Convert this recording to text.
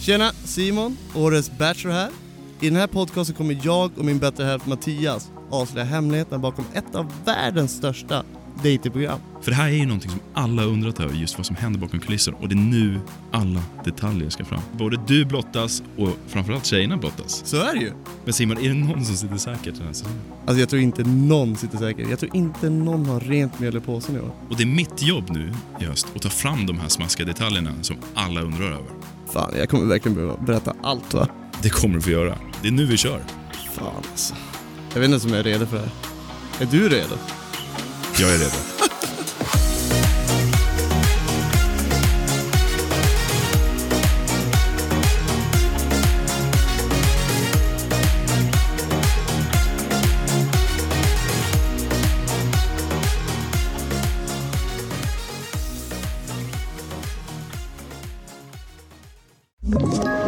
Tjena, Simon, årets Bachelor här. I den här podcasten kommer jag och min bättre hälft Mattias avslöja hemligheterna bakom ett av världens största datingprogram. För det här är ju någonting som alla undrat över, just vad som händer bakom kulisserna. Och det är nu alla detaljer ska fram. Både du blottas och framförallt tjejerna blottas. Så är det ju. Men Simon, är det någon som sitter säkert den här säsongen? Alltså jag tror inte någon sitter säker. Jag tror inte någon har rent mjöl i påsen i år. Och det är mitt jobb nu i höst att ta fram de här smaskiga detaljerna som alla undrar över. Fan, jag kommer verkligen behöva berätta allt va? Det kommer du få göra. Det är nu vi kör. Fan alltså. Jag vet inte om jag är redo för det här. Är du redo? Jag är redo.